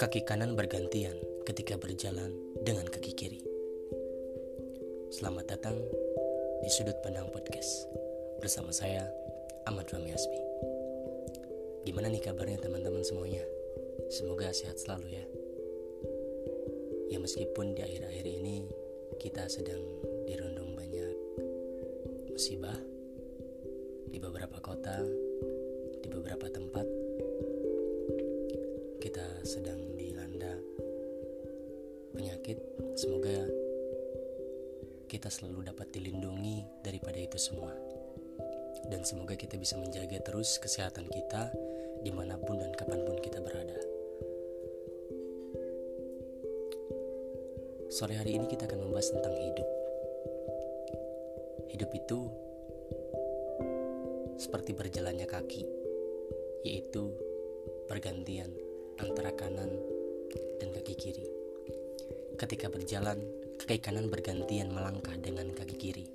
Kaki kanan bergantian ketika berjalan dengan kaki kiri. Selamat datang di Sudut Pandang Podcast bersama saya Ahmad Rami Asmi. Gimana nih kabarnya teman-teman semuanya? Semoga sehat selalu ya. Ya meskipun di akhir-akhir ini kita sedang dirundung banyak musibah di beberapa kota, di beberapa tempat kita sedang dilanda penyakit. Semoga kita selalu dapat dilindungi daripada itu semua. Dan semoga kita bisa menjaga terus kesehatan kita di mana pun dan kapan pun kita berada. Sore hari ini kita akan membahas tentang hidup. Hidup itu seperti berjalannya kaki, yaitu pergantian antara kanan dan kaki kiri. Ketika berjalan, kaki kanan bergantian melangkah dengan kaki kiri.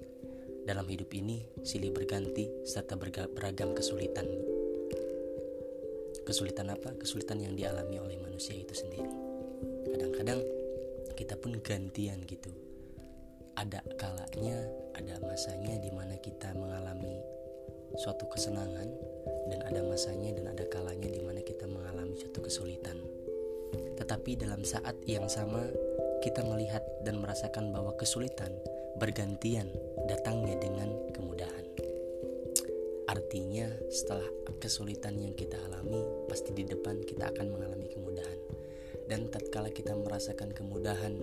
Dalam hidup ini, silih berganti serta beragam kesulitan. Kesulitan apa? Kesulitan yang dialami oleh manusia itu sendiri. Kadang-kadang kita pun gantian gitu. Ada kalanya, ada masanya di mana kita mengalami suatu kesenangan dan ada masanya dan ada kalanya di mana kita mengalami suatu kesulitan. Tetapi dalam saat yang sama kita melihat dan merasakan bahwa kesulitan bergantian datangnya dengan kemudahan. Artinya setelah kesulitan yang kita alami pasti di depan kita akan mengalami kemudahan. Dan tatkala kita merasakan kemudahan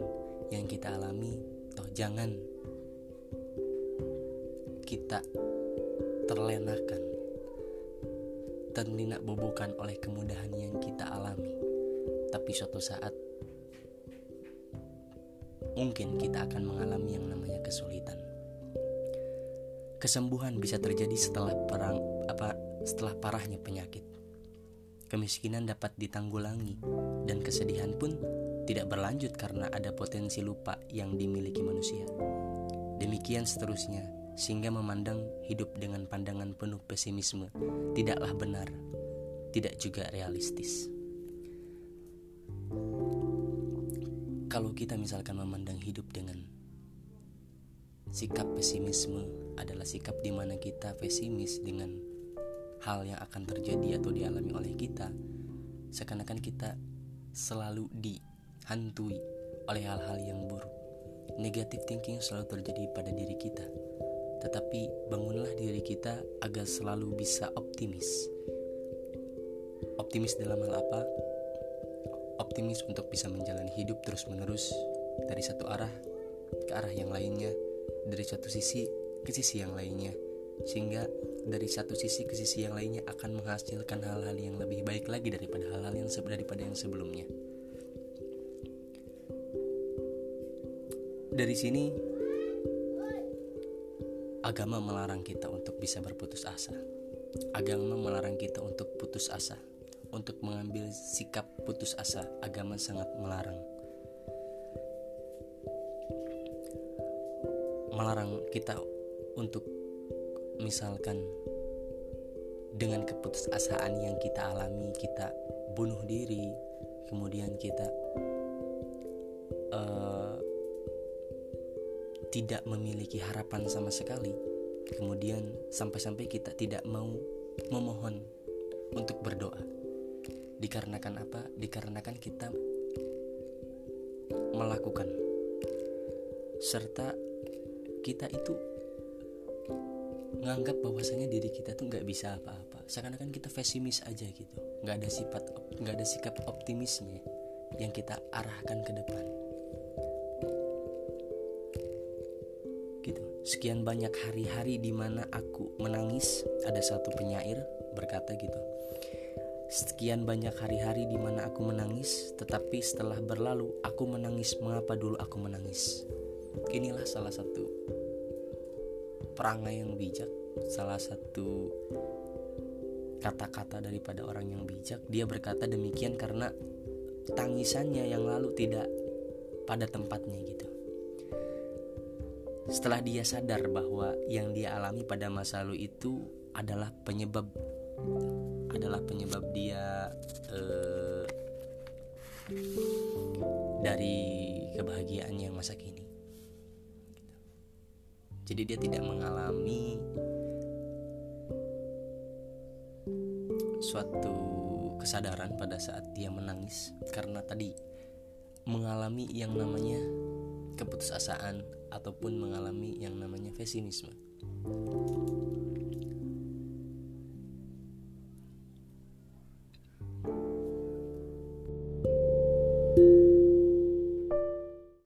yang kita alami, toh jangan kita terlenakan terlinak bobokan oleh kemudahan yang kita alami. Tapi suatu saat mungkin kita akan mengalami yang namanya kesulitan. Kesembuhan bisa terjadi setelah perang apa setelah parahnya penyakit. Kemiskinan dapat ditanggulangi dan kesedihan pun tidak berlanjut karena ada potensi lupa yang dimiliki manusia. Demikian seterusnya sehingga memandang hidup dengan pandangan penuh pesimisme tidaklah benar, tidak juga realistis. Kalau kita misalkan memandang hidup dengan sikap pesimisme adalah sikap di mana kita pesimis dengan hal yang akan terjadi atau dialami oleh kita, seakan-akan kita selalu dihantui oleh hal-hal yang buruk. Negatif thinking selalu terjadi pada diri kita tetapi bangunlah diri kita agar selalu bisa optimis. Optimis dalam hal apa? Optimis untuk bisa menjalani hidup terus-menerus dari satu arah ke arah yang lainnya, dari satu sisi ke sisi yang lainnya, sehingga dari satu sisi ke sisi yang lainnya akan menghasilkan hal-hal yang lebih baik lagi daripada hal-hal yang daripada yang sebelumnya. Dari sini Agama melarang kita untuk bisa berputus asa. Agama melarang kita untuk putus asa, untuk mengambil sikap putus asa. Agama sangat melarang. Melarang kita untuk misalkan dengan keputusasaan yang kita alami, kita bunuh diri, kemudian kita uh, tidak memiliki harapan sama sekali, kemudian sampai-sampai kita tidak mau memohon untuk berdoa. Dikarenakan apa? Dikarenakan kita melakukan serta kita itu nganggap bahwasanya diri kita tuh nggak bisa apa-apa seakan-akan kita pesimis aja gitu nggak ada sifat nggak ada sikap optimisnya yang kita arahkan ke depan Sekian banyak hari-hari di mana aku menangis, ada satu penyair berkata gitu. Sekian banyak hari-hari di mana aku menangis, tetapi setelah berlalu aku menangis. Mengapa dulu aku menangis? Inilah salah satu perangai yang bijak, salah satu kata-kata daripada orang yang bijak. Dia berkata demikian karena tangisannya yang lalu tidak pada tempatnya gitu. Setelah dia sadar bahwa yang dia alami pada masa lalu itu adalah penyebab adalah penyebab dia eh, dari kebahagiaan yang masa kini. Jadi dia tidak mengalami suatu kesadaran pada saat dia menangis karena tadi mengalami yang namanya keputusasaan ataupun mengalami yang namanya pesimisme.